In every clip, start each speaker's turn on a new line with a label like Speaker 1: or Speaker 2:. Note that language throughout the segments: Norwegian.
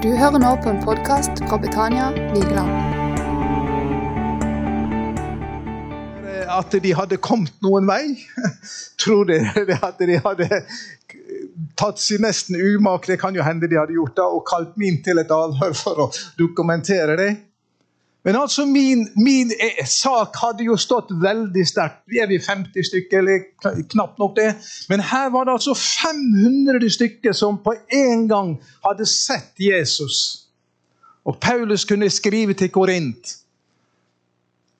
Speaker 1: Du hører nå på en podkast fra Betania Vigeland.
Speaker 2: At de hadde kommet noen vei. Tror dere at de hadde tatt sin nesten umak, det kan jo hende de hadde gjort det, og kalt min til et avhør for å dokumentere det. Men altså, min, min eh, sak hadde jo stått veldig sterkt. Vi er vi 50 stykker, eller knapt nok det. Men her var det altså 500 stykker som på en gang hadde sett Jesus. Og Paulus kunne skrive til Korint.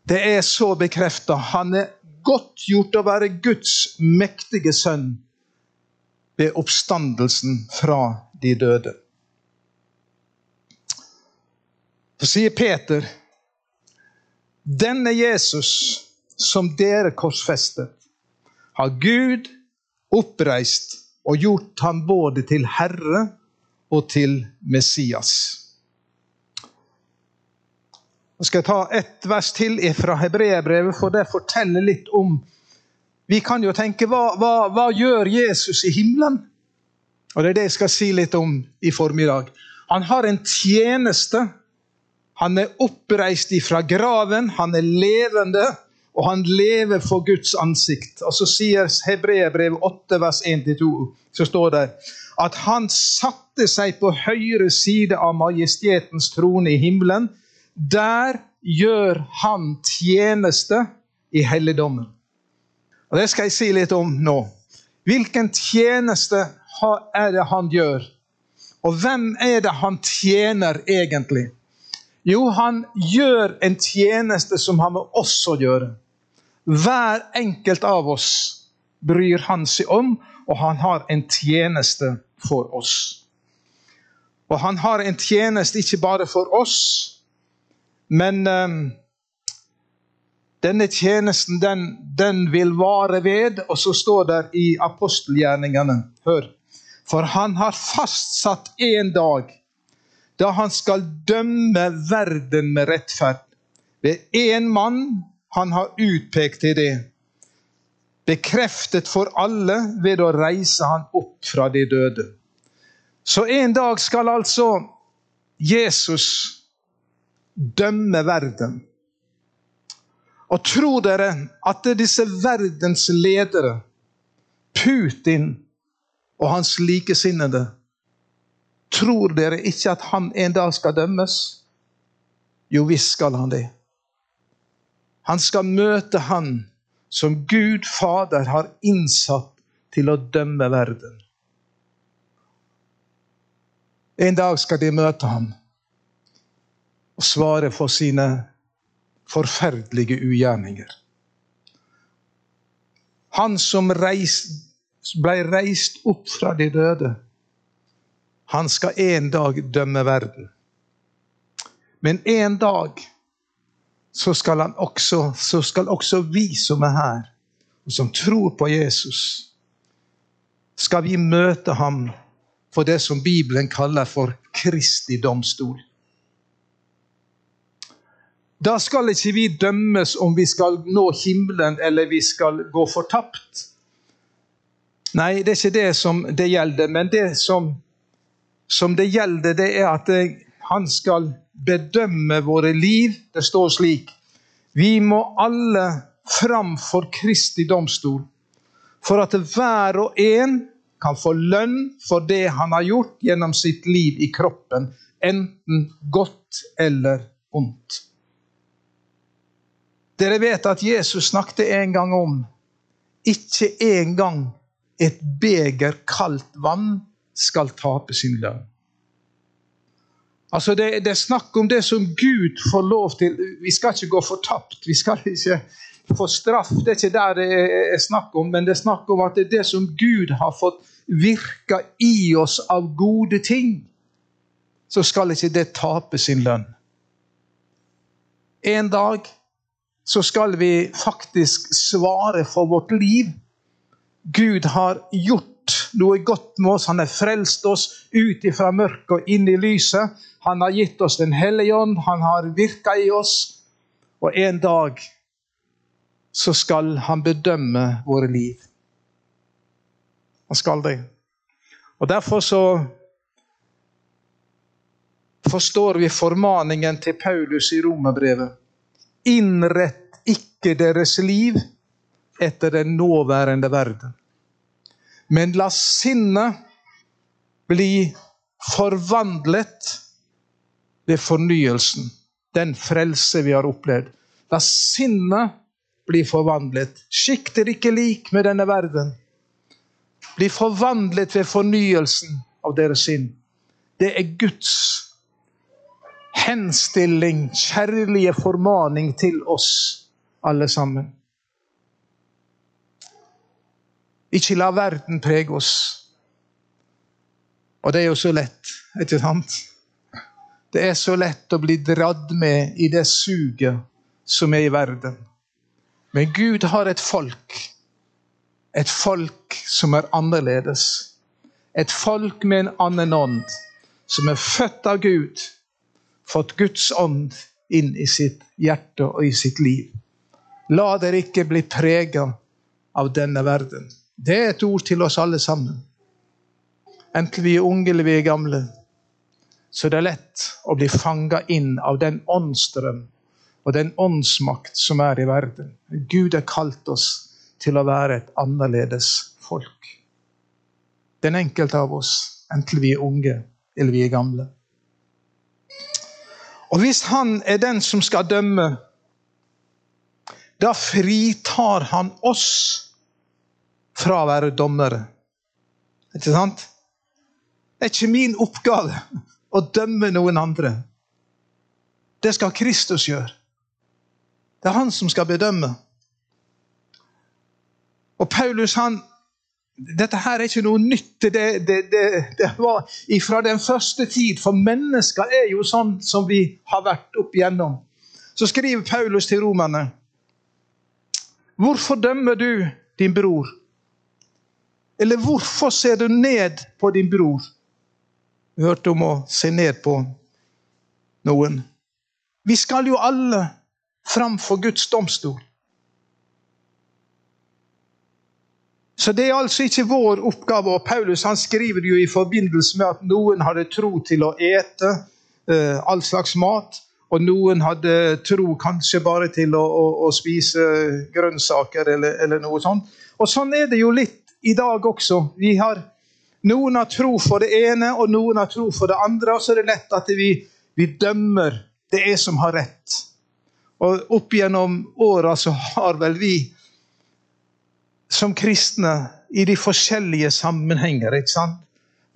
Speaker 2: Det er så bekrefta. Han er godt gjort å være Guds mektige sønn ved oppstandelsen fra de døde. Så sier Peter denne Jesus som dere korsfestet, har Gud oppreist og gjort ham både til Herre og til Messias. Nå skal jeg ta ett vers til fra Hebreabrevet, for det forteller litt om Vi kan jo tenke hva, hva, hva gjør Jesus i himmelen? Og Det er det jeg skal si litt om i formiddag. Han har en tjeneste han er oppreist ifra graven, han er levende, og han lever for Guds ansikt. Og Så sier Hebreerbrev 8, vers 1-2, så står det at han satte seg på høyre side av majestetens trone i himmelen. Der gjør han tjeneste i helligdommen. Og Det skal jeg si litt om nå. Hvilken tjeneste er det han gjør? Og hvem er det han tjener egentlig? Jo, han gjør en tjeneste som har med oss å gjøre. Hver enkelt av oss bryr han seg om, og han har en tjeneste for oss. Og han har en tjeneste ikke bare for oss, men um, denne tjenesten den, den, vil vare ved. Og så står det i apostelgjerningene Hør. For han har fastsatt en dag da han skal dømme verden med rettferd. Det er én mann han har utpekt til det. Bekreftet for alle ved å reise han opp fra de døde. Så en dag skal altså Jesus dømme verden. Og tror dere at disse verdens ledere, Putin og hans likesinnede, Tror dere ikke at han en dag skal dømmes? Jo visst skal han det. Han skal møte han som Gud Fader har innsatt til å dømme verden. En dag skal de møte ham og svare for sine forferdelige ugjerninger. Han som reist, ble reist opp fra de døde han skal en dag dømme verden. Men en dag så skal, også, så skal også vi som er her, og som tror på Jesus, skal vi møte ham for det som Bibelen kaller for Kristi domstol. Da skal ikke vi dømmes om vi skal nå himmelen eller vi skal gå fortapt. Nei, det er ikke det som det gjelder, men det som som det gjelder, det er at han skal bedømme våre liv. Det står slik Vi må alle fram for Kristi domstol, for at hver og en kan få lønn for det han har gjort gjennom sitt liv i kroppen, enten godt eller ondt. Dere vet at Jesus snakket en gang om ikke engang et beger kaldt vann skal tape sin lønn. Altså det, det, er snakk om det som Gud får lov til. Vi skal ikke gå fortapt. Vi skal ikke få straff. Det er ikke der det er snakk om, men det er snakk om at det er det som Gud har fått virka i oss av gode ting, så skal ikke det tape sin lønn. En dag så skal vi faktisk svare for vårt liv. Gud har gjort noe godt med oss. Han har frelst oss ut fra mørket og inn i lyset. Han har gitt oss Den hellige ånd. Han har virka i oss. Og en dag så skal han bedømme våre liv. Han skal det. Og Derfor så forstår vi formaningen til Paulus i romerbrevet. Innrett ikke deres liv etter den nåværende verden, men la sinnet bli forvandlet ved fornyelsen, den frelse vi har opplevd. La sinnet bli forvandlet. Skikk dere ikke lik med denne verden. Bli forvandlet ved fornyelsen av deres sinn. Det er Guds henstilling, kjærlige formaning til oss alle sammen. Ikke la verden prege oss. Og det er jo så lett, ikke sant? Det er så lett å bli dratt med i det suget som er i verden. Men Gud har et folk. Et folk som er annerledes. Et folk med en annen ånd. Som er født av Gud. Fått Guds ånd inn i sitt hjerte og i sitt liv. La dere ikke bli prega av denne verden. Det er et ord til oss alle sammen. Enten vi er unge eller vi er gamle. Så det er lett å bli fanga inn av den åndsstrøm og den åndsmakt som er i verden. Gud har kalt oss til å være et annerledes folk. Den enkelte av oss, enten vi er unge eller vi er gamle. Og hvis han er den som skal dømme, da fritar han oss fra å være dommere. Ikke sant? Det er ikke min oppgave å dømme noen andre. Det skal Kristus gjøre. Det er han som skal bedømme. Og Paulus han, Dette her er ikke noe nytt. Det, det, det, det var fra den første tid. For mennesker er jo sånn som vi har vært opp igjennom. Så skriver Paulus til romerne. Hvorfor dømmer du din bror? Eller hvorfor ser du ned på din bror? Vi hørte om å se ned på noen. Vi skal jo alle framfor Guds domstol. Så det er altså ikke vår oppgave. og Paulus han skriver jo i forbindelse med at noen hadde tro til å ete uh, all slags mat. Og noen hadde tro kanskje bare til å, å, å spise grønnsaker eller, eller, noe sånt. Og sånn er det jo litt i dag også. Vi har Noen har tro for det ene, og noen har tro for det andre. Og så er det lett at vi, vi dømmer det er som har rett. Og opp gjennom åra så har vel vi som kristne i de forskjellige sammenhenger ikke sant?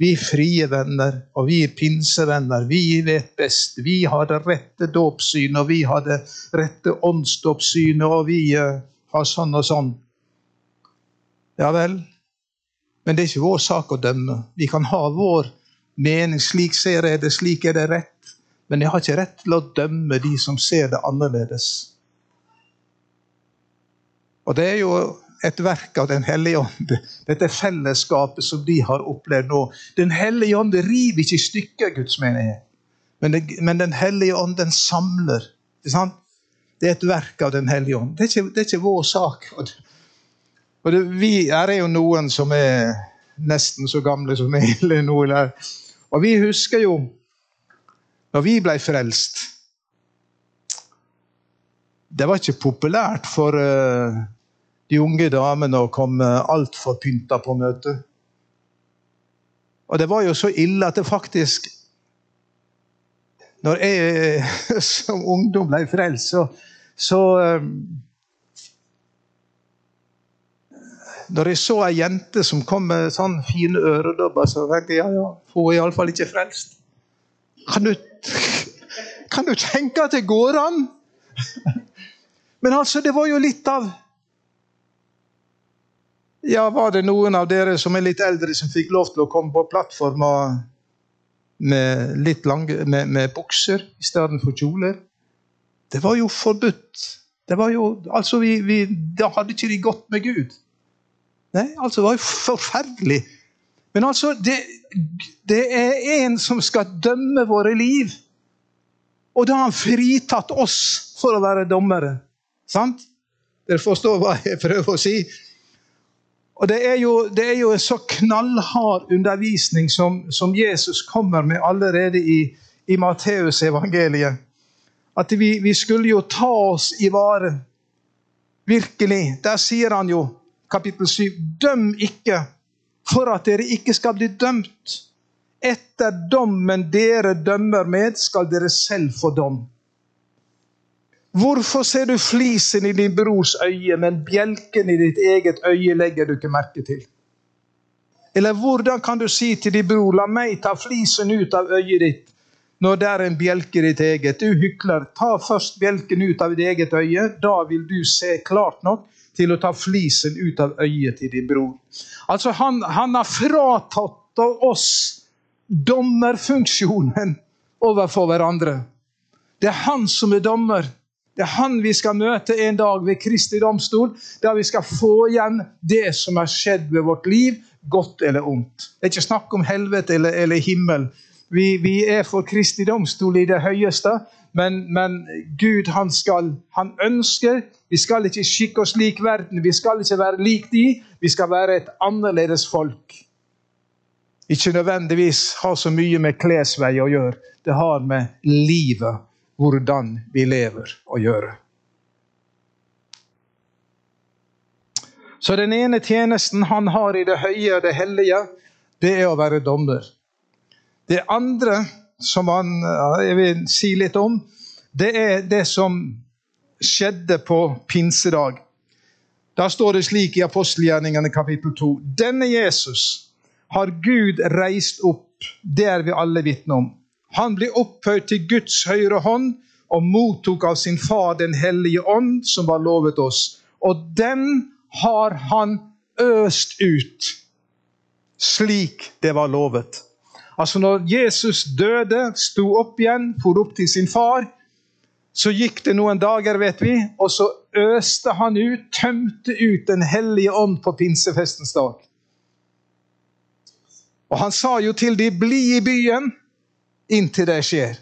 Speaker 2: Vi er frie venner, og vi er pinsevenner. Vi vet best. Vi har det rette dåpssynet, og vi har det rette åndsdåpssynet, og vi uh, har sånn og sånn. Ja vel. Men det er ikke vår sak å dømme. Vi kan ha vår mening. Slik ser jeg det, slik er det rett. Men jeg har ikke rett til å dømme de som ser det annerledes. Og det er jo et verk av Den hellige ånd, dette fellesskapet som de har opplevd nå. Den hellige ånd river ikke i stykker Guds menighet, men, det, men Den hellige ånd den samler. Det er et verk av Den hellige ånd. Det er ikke, det er ikke vår sak. Og det, vi, Her er jo noen som er nesten så gamle som meg. eller noe. Og vi husker jo når vi ble frelst Det var ikke populært for uh, de unge damene å komme altfor pynta på møte. Og det var jo så ille at det faktisk Når jeg som ungdom ble frelst, så, så um, Når jeg så ei jente som kom med sånn fine øredobber, så tenkte jeg ja, ja, hun er iallfall ikke frelst. Kan du, kan du tenke at det går an? Men altså, det var jo litt av Ja, var det noen av dere som er litt eldre, som fikk lov til å komme på plattforma med litt lange, med, med bukser istedenfor kjoler? Det var jo forbudt. Det var jo, altså vi, vi, Da hadde ikke de gått med Gud. Nei, altså Det var jo forferdelig. Men altså, det, det er en som skal dømme våre liv. Og da har han fritatt oss for å være dommere. Sant? Dere forstår hva jeg prøver å si? Og Det er jo, det er jo en så knallhard undervisning som, som Jesus kommer med allerede i, i Matteus evangeliet. At vi, vi skulle jo ta oss i vare. Virkelig. Der sier han jo, kapittel 7, døm ikke for at dere ikke skal bli dømt. Etter dommen dere dømmer med, skal dere selv få dom. Hvorfor ser du flisen i din brors øye, men bjelken i ditt eget øye legger du ikke merke til? Eller hvordan kan du si til din bror, la meg ta flisen ut av øyet ditt, når det er en bjelke i ditt eget? Du hykler, ta først bjelken ut av ditt eget øye, da vil du se klart nok til å ta flisen ut av øyet til din bror. Altså, han, han har fratatt oss dommerfunksjonen overfor hverandre. Det er han som er dommer. Det er han vi skal møte en dag ved Kristi domstol, der vi skal få igjen det som har skjedd ved vårt liv, godt eller ondt. Det er ikke snakk om helvete eller, eller himmel. Vi, vi, er for Kristi domstol i det høyeste, men, men Gud han, skal, han ønsker Vi skal ikke skikke oss lik verden, vi skal ikke være lik de, vi skal være et annerledes folk. Ikke nødvendigvis ha så mye med klesvei å gjøre. Det har med livet hvordan vi lever, å gjøre. Så den ene tjenesten han har i det høye og det hellige, det er å være dommer. Det andre som han, jeg vil si litt om, det er det som skjedde på pinsedag. Da står det slik i apostelgjerningene kapittel 2.: Denne Jesus har Gud reist opp, det er vi alle vitne om. Han ble opphøyd til Guds høyre hånd og mottok av sin far Den hellige ånd, som var lovet oss. Og den har han øst ut, slik det var lovet. Altså Når Jesus døde, sto opp igjen, for opp til sin far, så gikk det noen dager, vet vi, og så øste han ut, tømte ut Den hellige ånd på pinsefestens dag. Og han sa jo til de, bli i byen inntil det skjer.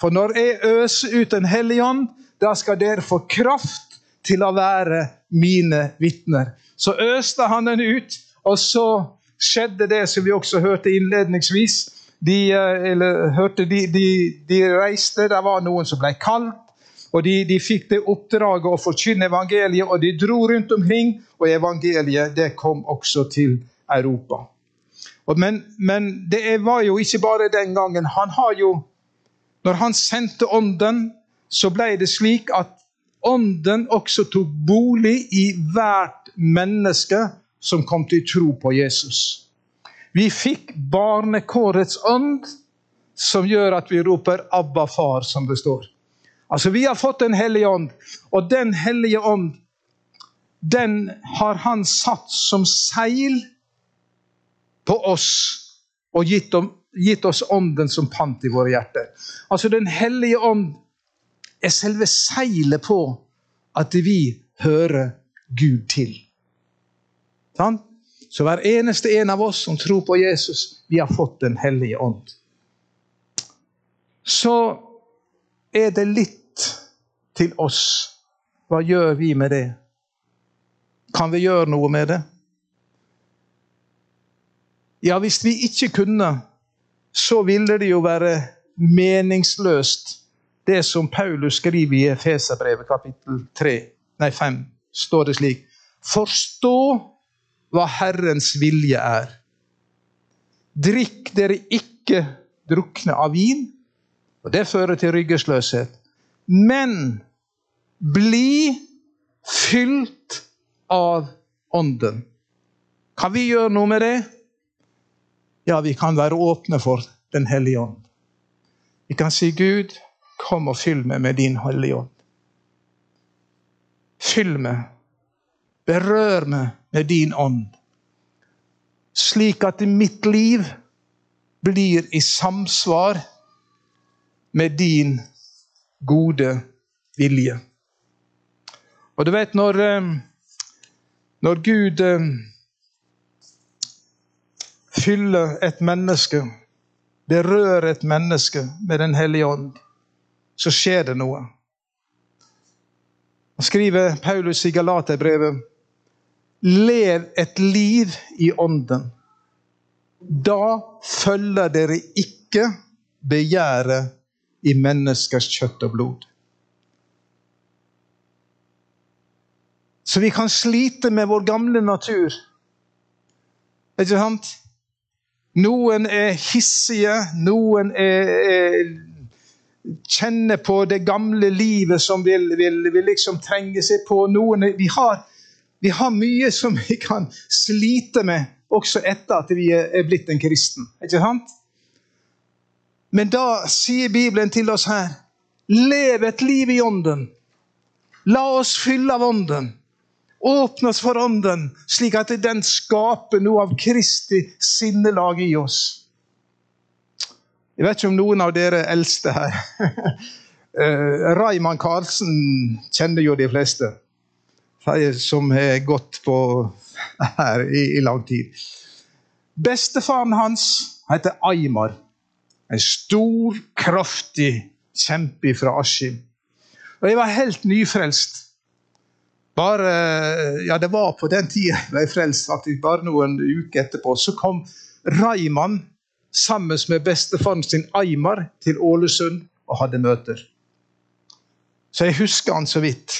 Speaker 2: For når jeg øser ut Den hellige ånd, da skal dere få kraft til å være mine vitner. Så øste han den ut, og så skjedde det som vi også hørte innledningsvis. De, eh, eller, hørte de, de, de reiste, det var noen som ble kalt. Og de, de, fikk det oppdraget å forkynne evangeliet, og de dro rundt omkring. Og evangeliet det kom også til Europa. Men, men, det var jo ikke bare den gangen. Han har jo Når han sendte Ånden, så ble det slik at Ånden også tok bolig i hvert menneske som kom til tro på Jesus. Vi fikk barnekårets ånd, som gjør at vi roper 'Abba, far', som det står. Altså, Vi har fått Den hellige ånd, og Den hellige ånd den har han satt som seil på oss og gitt, om, gitt oss ånden som pant i våre hjerter. Altså Den hellige ånd er selve seilet på at vi hører Gud til. Sånn? Så hver eneste en av oss som tror på Jesus, vi har fått Den hellige ånd. Så er det litt til oss. Hva gjør vi med det? Kan vi gjøre noe med det? Ja, hvis vi ikke kunne, så ville det jo være meningsløst, det som Paulus skriver i Efeserbrevet kapittel 3, nei 5, står det slik. Forstå hva Herrens vilje er. Drikk dere ikke drukne av vin, og det fører til ryggesløshet. Men bli fylt av Ånden. Kan vi gjøre noe med det? Ja, vi kan være åpne for Den hellige ånd. Vi kan si, 'Gud, kom og fyll meg med din hellige ånd'. Fyll meg, berør meg med din ånd, slik at mitt liv blir i samsvar med din gode vilje. Og du vet, når, eh, når Gud eh, fyller et menneske, berører et menneske med Den hellige ånd, så skjer det noe. Han skriver Paulus i Galaterbrevet Lev et liv i ånden. Da følger dere ikke begjæret i menneskers kjøtt og blod. Så vi kan slite med vår gamle natur. Ikke sant? Noen er hissige, noen er, er, kjenner på det gamle livet som vil, vil, vil liksom trenge seg på. Noen er, vi, har, vi har mye som vi kan slite med også etter at vi er blitt en kristen. Ikke sant? Men da sier Bibelen til oss her Lev et liv i ånden. La oss fylle av ånden. Åpne oss for Ånden, slik at den skaper noe av Kristi sinnelag i oss. Jeg vet ikke om noen av dere eldste her uh, Raymond Karlsen kjenner jo de fleste. Som har gått på her i, i lang tid. Bestefaren hans heter Aymar. En stor, kraftig kjempe fra Askim. Og jeg var helt nyfrelst. Bare, ja, Det var på den tida jeg ble frelst, faktisk bare noen uker etterpå. Så kom Rayman sammen med bestefaren sin Aymar til Ålesund og hadde møter. Så jeg husker han så vidt.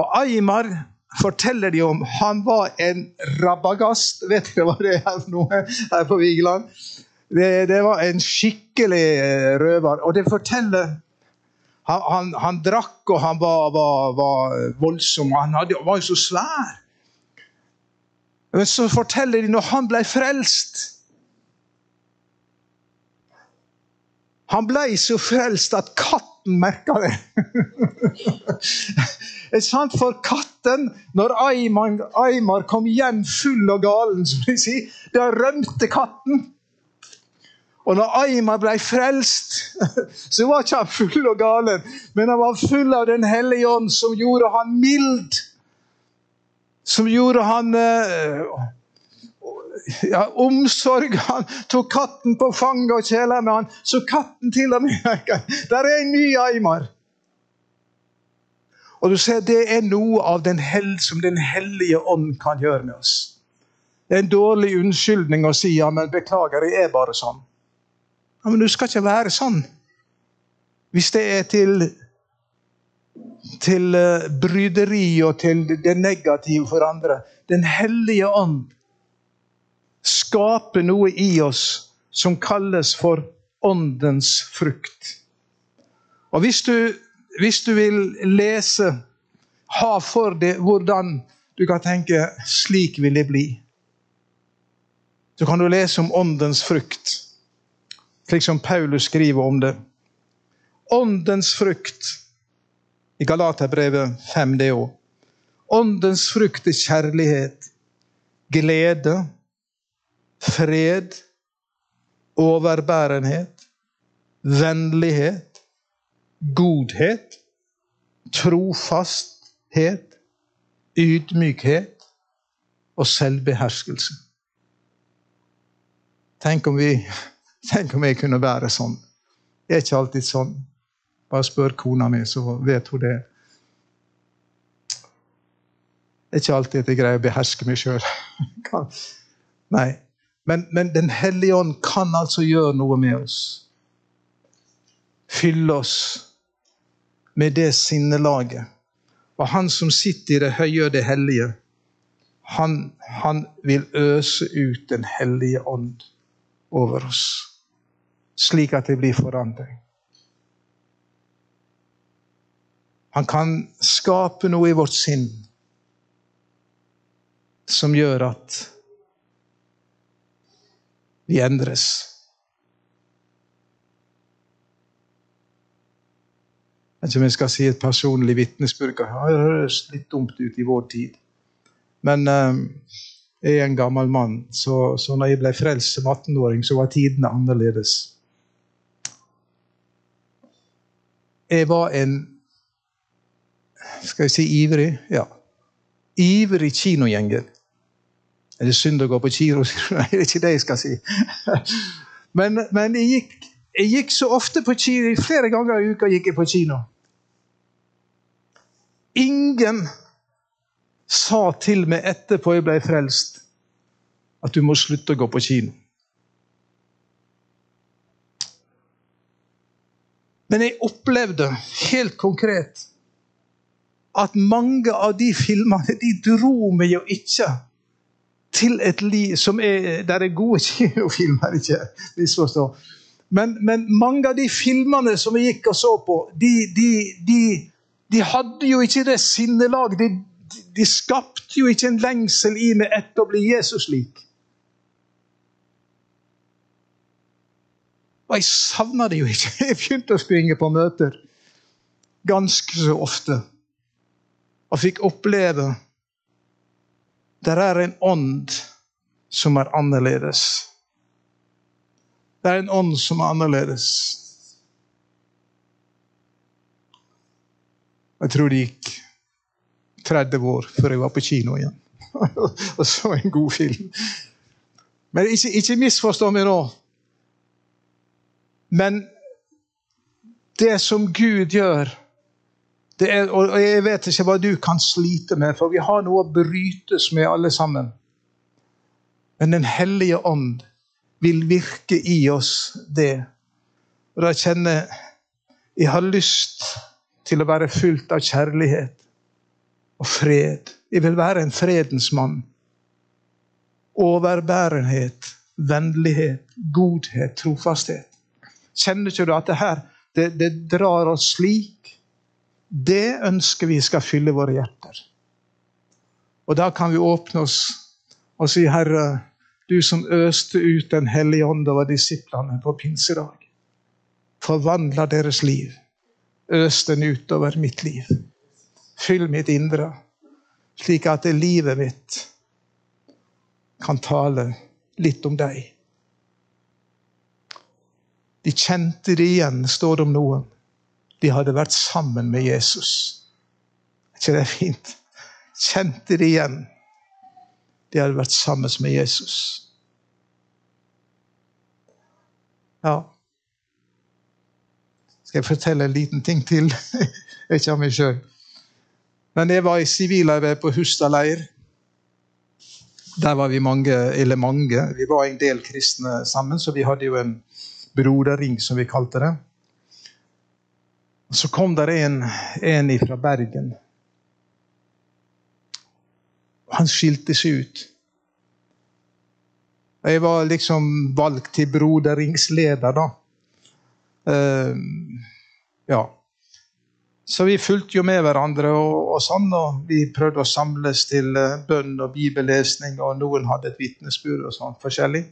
Speaker 2: Og Aymar forteller de om han var en rabagast. Vet dere hva det er for noe her på Vigeland? Det, det var en skikkelig røver. Og det forteller han, han, han, drakk, og han var, var, var voldsom. Han hadde, var jo så svær. Men så forteller de når han ble frelst Han ble så frelst at katten merka det. For katten, når Aymar, kom igjen full og galen, som de sier, da rømte katten. Og når Aymar ble frelst, så var ikke han full og galen, men han var full av Den hellige ånd, som gjorde han mild. Som gjorde han uh, ja, omsorg. Han tok katten på fanget og kjæla med han, så katten til og med Der er en ny Aymar. Og du ser, Det er noe av den hell, som Den hellige ånd kan gjøre med oss. Det er en dårlig unnskyldning å si ja, men beklager, jeg er bare sånn. Ja, men du skal ikke være sånn. Hvis det er til, til uh, bryderi og til det negative for andre. Den hellige ånd skaper noe i oss som kalles for åndens frukt. Og hvis du, hvis du vil lese, ha for deg hvordan du kan tenke 'slik vil jeg bli', så kan du lese om åndens frukt slik som Paulus skriver om det. Åndens frukt i Galaterbrevet 5 det òg. Åndens frukt er kjærlighet, glede, fred, overbærenhet, vennlighet, godhet, trofasthet, ydmykhet og selvbeherskelse. Tenk om vi Tenk om jeg kunne være sånn. Det er ikke alltid sånn. Bare spør kona mi, så vet hun det. Det er ikke alltid at jeg greier å beherske meg sjøl. Nei. Men, men, Den hellige ånd kan altså gjøre noe med oss. Fylle oss med det sinnelaget. Og han som sitter i det høye og det hellige, han, han vil øse ut Den hellige ånd over oss slik at det blir forandring. Han kan skape noe i vårt sinn som gjør at vi endres. Jeg vi skal si et personlig vitnesbyrd. Det høres litt dumt ut i vår tid. Men eh, jeg er en gammel mann, så, så når jeg ble frelst som 18-åring, så var tidene annerledes. Jeg var en Skal jeg si ivrig? Ja. Ivrig kinogjenger. Er det synd å gå på kino? Nei, det er ikke det jeg skal si. Men, men jeg, gikk, jeg, gikk, så ofte på kino. Flere ganger i uka gikk jeg på kino. Ingen sa til meg etterpå jeg ble frelst, at du må slutte å gå på kino. Men jeg opplevde helt konkret at mange av de filmene de dro meg jo ikke til et liv som er Der er gode kinofilmer, ikke misforstå. Men, men, mange av de filmene som vi gikk og så på, de, de, de, de hadde jo ikke det sinnelag. De, de skapte jo ikke en lengsel i meg etter å bli Jesus-lik. Og jeg savna det jo ikke. Jeg begynte å springe på møter ganske så ofte. Og fikk oppleve der er en ånd som er annerledes. Det er en ånd som er annerledes. Jeg tror det gikk 30 år før jeg var på kino igjen og så en god film. Men ikke, ikke misforstå meg nå. Men det som Gud gjør er, og Jeg vet ikke hva du kan slite med, for vi har noe å brytes med alle sammen. Men Den hellige ånd vil virke i oss det. Og da kjenner jeg jeg har lyst til å være fylt av kjærlighet og fred. Jeg vil være en fredens mann. Overbærenhet, vennlighet, godhet, trofasthet. Kjenner ikke du at det her det, det drar oss slik? Det ønsker vi skal fylle våre hjerter. Og da kan vi åpne oss og si, Herre, du som øste ut Den hellige ånd over disiplene på pinsedag. Forvandla deres liv. Øs den utover mitt liv. Fyll mitt indre, slik at det livet mitt kan tale litt om deg. De kjente det igjen, står det om noen. De hadde vært sammen med Jesus. Er ikke det er fint? Kjente det igjen. De hadde vært sammen med Jesus. Ja. Skal jeg fortelle en liten ting til? Ikke av meg sjøl. Men jeg var i sivilarbeid på Hustad leir. Der var vi mange, eller mange, vi var en del kristne sammen, så vi hadde jo en broderring, som vi kalte det. Så kom der en, en fra Bergen. Han skilte seg ut. Jeg var liksom valgt til broderingsleder, da. Uh, ja. Så vi fulgte jo med hverandre, og, og, sånn, og vi prøvde å samles til uh, bønn og bibellesning, og noen hadde et vitnesbyrd og sånn forskjellig.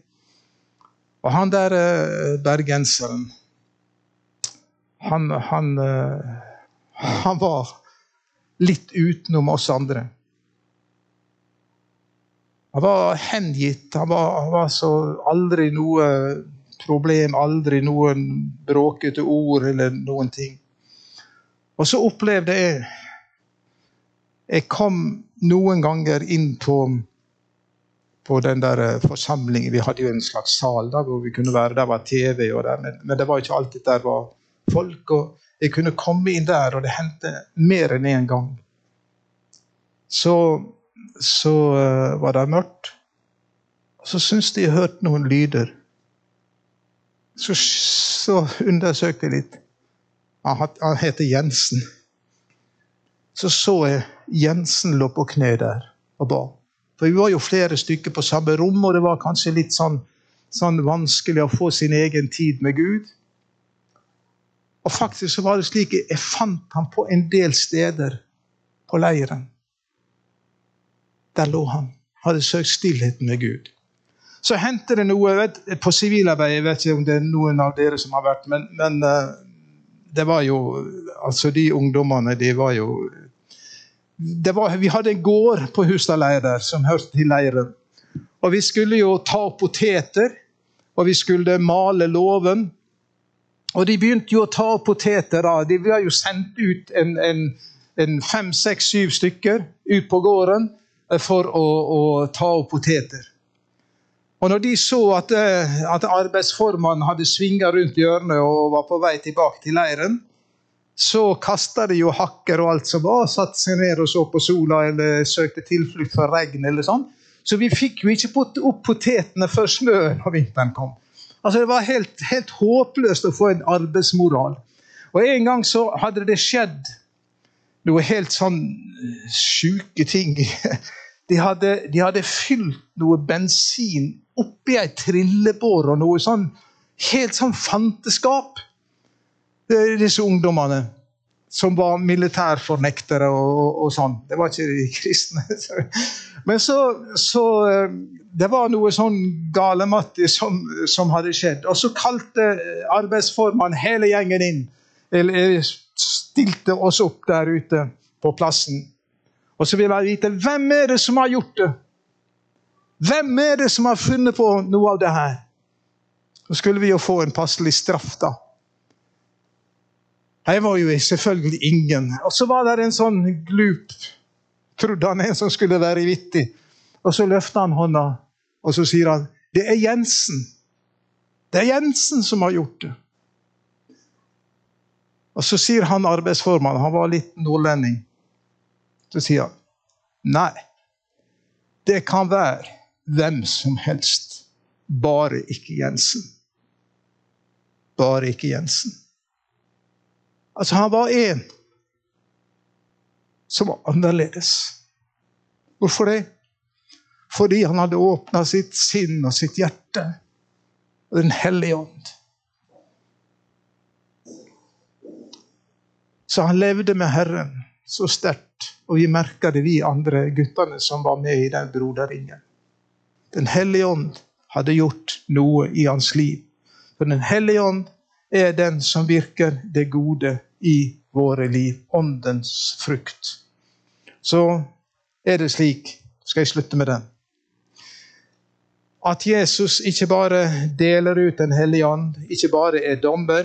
Speaker 2: Og han der uh, bergenseren, han, han, han var litt utenom oss andre. Han var hengitt. Han var, han var så aldri noe problem, aldri noen bråkete ord eller noen ting. Og så opplevde jeg Jeg kom noen ganger inn på, på den der forsamlingen. Vi hadde jo en slags sal da, hvor vi kunne være. Der var TV, og der, men, men det var ikke alltid der var folk. og Jeg kunne komme inn der, og det hendte mer enn én gang. Så så uh, var det mørkt. Og så syntes de jeg hørte noen lyder. Så, så undersøkte jeg litt. Han, han heter Jensen. Så så jeg Jensen lå på kne der og ba. For vi var jo flere stykker på samme rom, og det var kanskje litt sånn, sånn vanskelig å få sin egen tid med Gud. Og faktisk så var det slik jeg fant ham på en del steder på leiren. Der lå han. Hadde søkt stillheten med Gud. Så hendte det noe vet, på sivilarbeid. Jeg vet ikke om det er noen av dere som har vært, men, men uh, det var jo Altså, de ungdommene, de var jo var, Vi hadde en gård på Hustadleir der som hørte til leiren. Og vi skulle jo ta poteter, og vi skulle male låven. Og de begynte jo å ta opp poteter. da. De var jo sendt ut en, en, en fem, seks, syv stykker ut på gården for å, å ta opp poteter. Og når de så at, eh, at arbeidsformannen hadde svinga rundt hjørnet og var på vei tilbake til leiren, så kasta de jo hakker og alt som var, satte seg ned og så på sola eller søkte tilflukt for regn. eller sånn. Så vi fikk jo ikke opp potetene før snøen og vinteren kom. Altså Det var helt, helt håpløst å få en arbeidsmoral. Og en gang så hadde det skjedd noe helt sånn sjuke ting. De hadde, de hadde fylt noe bensin oppi ei trillebår og noe sånn helt sånn fanteskap. Disse ungdommene som var militærfornektere og, og, og, sånn. Det var ikke de kristne. Men så, så Det var noe sånn galematti som, som hadde skjedd. Og så kalte arbeidsformannen hele gjengen inn. Eller stilte oss opp der ute på plassen. Og så ville jeg vite hvem er det som har gjort det? Hvem er det som har funnet på noe av det her? Så skulle vi jo få en passelig straff, da. Jeg var jo selvfølgelig ingen. Og så var det en sånn glup Trodde han en som skulle være vittig. Og så løfter han hånda, og så sier han det er Jensen. Det er Jensen som har gjort det. Og så sier han arbeidsformannen, han var litt nordlending så sier han nei. Det kan være hvem som helst, bare ikke Jensen. Bare ikke Jensen. Altså, han var en som var annerledes. Hvorfor det? Fordi han hadde åpna sitt sinn og sitt hjerte. Og Den hellige ånd. Så han levde med Herren så sterkt og vi merka det, vi andre guttene som var med i den broderringen. Den hellige ånd hadde gjort noe i hans liv. For Den hellige ånd er den som virker det gode i våre liv. Åndens frukt. Så er det slik Skal jeg slutte med den? At Jesus ikke bare deler ut Den hellige ånd, ikke bare er dommer,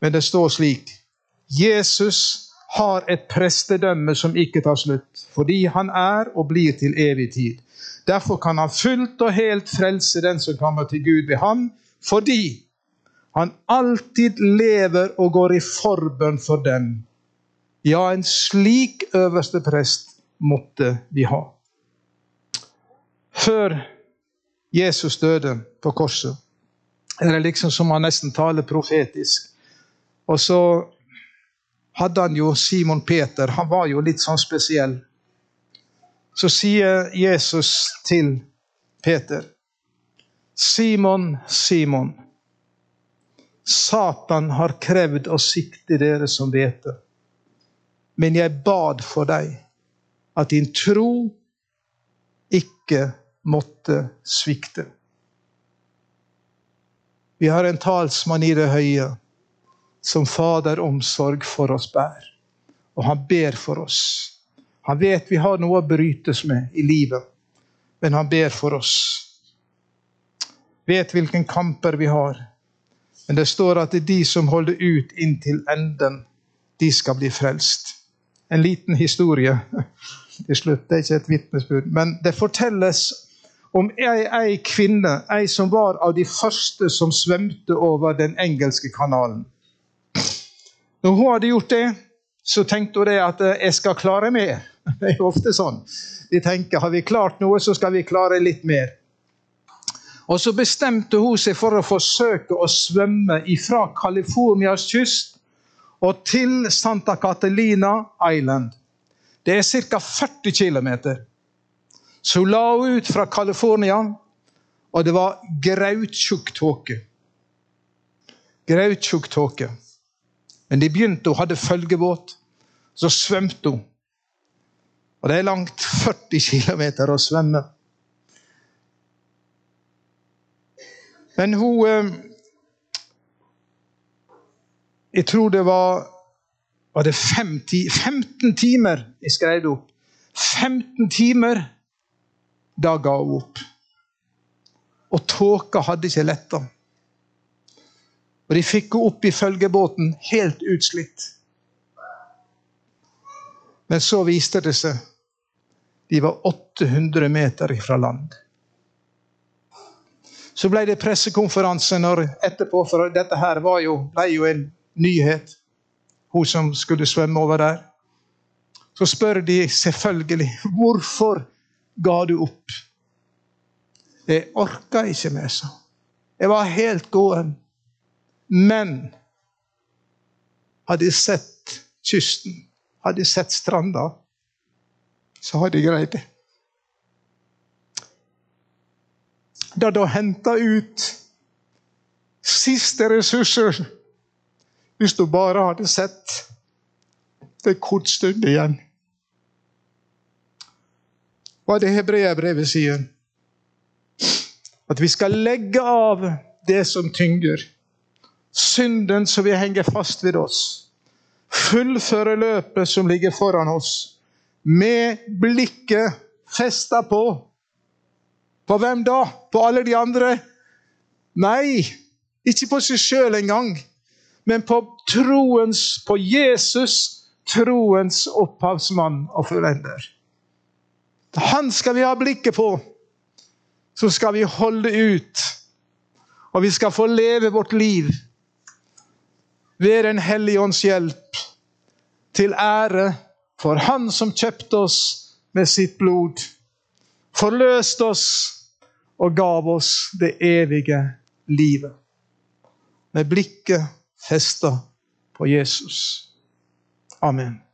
Speaker 2: men det står slik Jesus har et prestedømme som ikke tar slutt, fordi han er og blir til evig tid. Derfor kan han fullt og helt frelse den som kommer til Gud ved ham, fordi han alltid lever og går i forbønn for dem. Ja, en slik øverste prest måtte vi ha. Før Jesus døde på korset, er det liksom som han nesten taler profetisk. Og så hadde han jo Simon Peter. Han var jo litt sånn spesiell. Så sier Jesus til Peter, Simon, Simon. Satan har krevd å sikte dere som hvete. Men jeg bad for deg at din tro ikke måtte svikte. Vi har en talsmann i det høye som Fader omsorg for oss bærer. Og han ber for oss. Han vet vi har noe å brytes med i livet, men han ber for oss. Vet hvilken kamper vi har. Men det står at det er de som holder ut inntil enden, de skal bli frelst. En liten historie til slutt. Det er ikke et vitnesbyrd, men det fortelles om ei, ei kvinne, ei som var av de første som svømte over den engelske kanalen. Når hun hadde gjort det, så tenkte hun det at eh, 'jeg skal klare mer'. Det er jo ofte sånn. De tenker har vi klart noe, så skal vi klare litt mer. Og så bestemte hun seg for å forsøke å svømme fra Californias kyst og til Santa Catalina Island. Det er ca. 40 km. Så hun la ut fra California, og det var grauttjukk tåke. Grauttjukk tåke. Men de begynte, hun hadde følgebåt. Så svømte hun. Og det er langt 40 km å svømme. Men hun eh, Jeg tror det var var det 50, 15 timer jeg skrev det opp. 15 timer, da ga hun opp. Og tåka hadde ikke letta. Og de fikk henne opp i følgebåten helt utslitt. Men så viste det seg de var 800 meter fra land. Så ble det pressekonferanse når etterpå, for dette her var jo, ble jo en nyhet. Hun som skulle svømme over der. Så spør de selvfølgelig hvorfor ga du opp. Jeg orka ikke mer, sa Jeg var helt gåen. Men hadde jeg sett kysten, hadde jeg sett stranda, så hadde jeg greid det. Da da henta ut siste ressurser hvis du bare hadde sett det kort stund igjen. Hva er det hebreerbrevet sier? At vi skal legge av det som tynger. Synden som vil henge fast ved oss. Fullføre løpet som ligger foran oss. Med blikket festa på På hvem da? På alle de andre? Nei, ikke på seg sjøl engang, men på troens, på Jesus, troens opphavsmann og fullender. Han skal vi ha blikket på. Så skal vi holde ut. Og vi skal få leve vårt liv ved Den hellige ånds hjelp, til ære for Han som kjøpte oss med sitt blod, forløste oss og gav oss det evige livet. Med blikket festa på Jesus. Amen.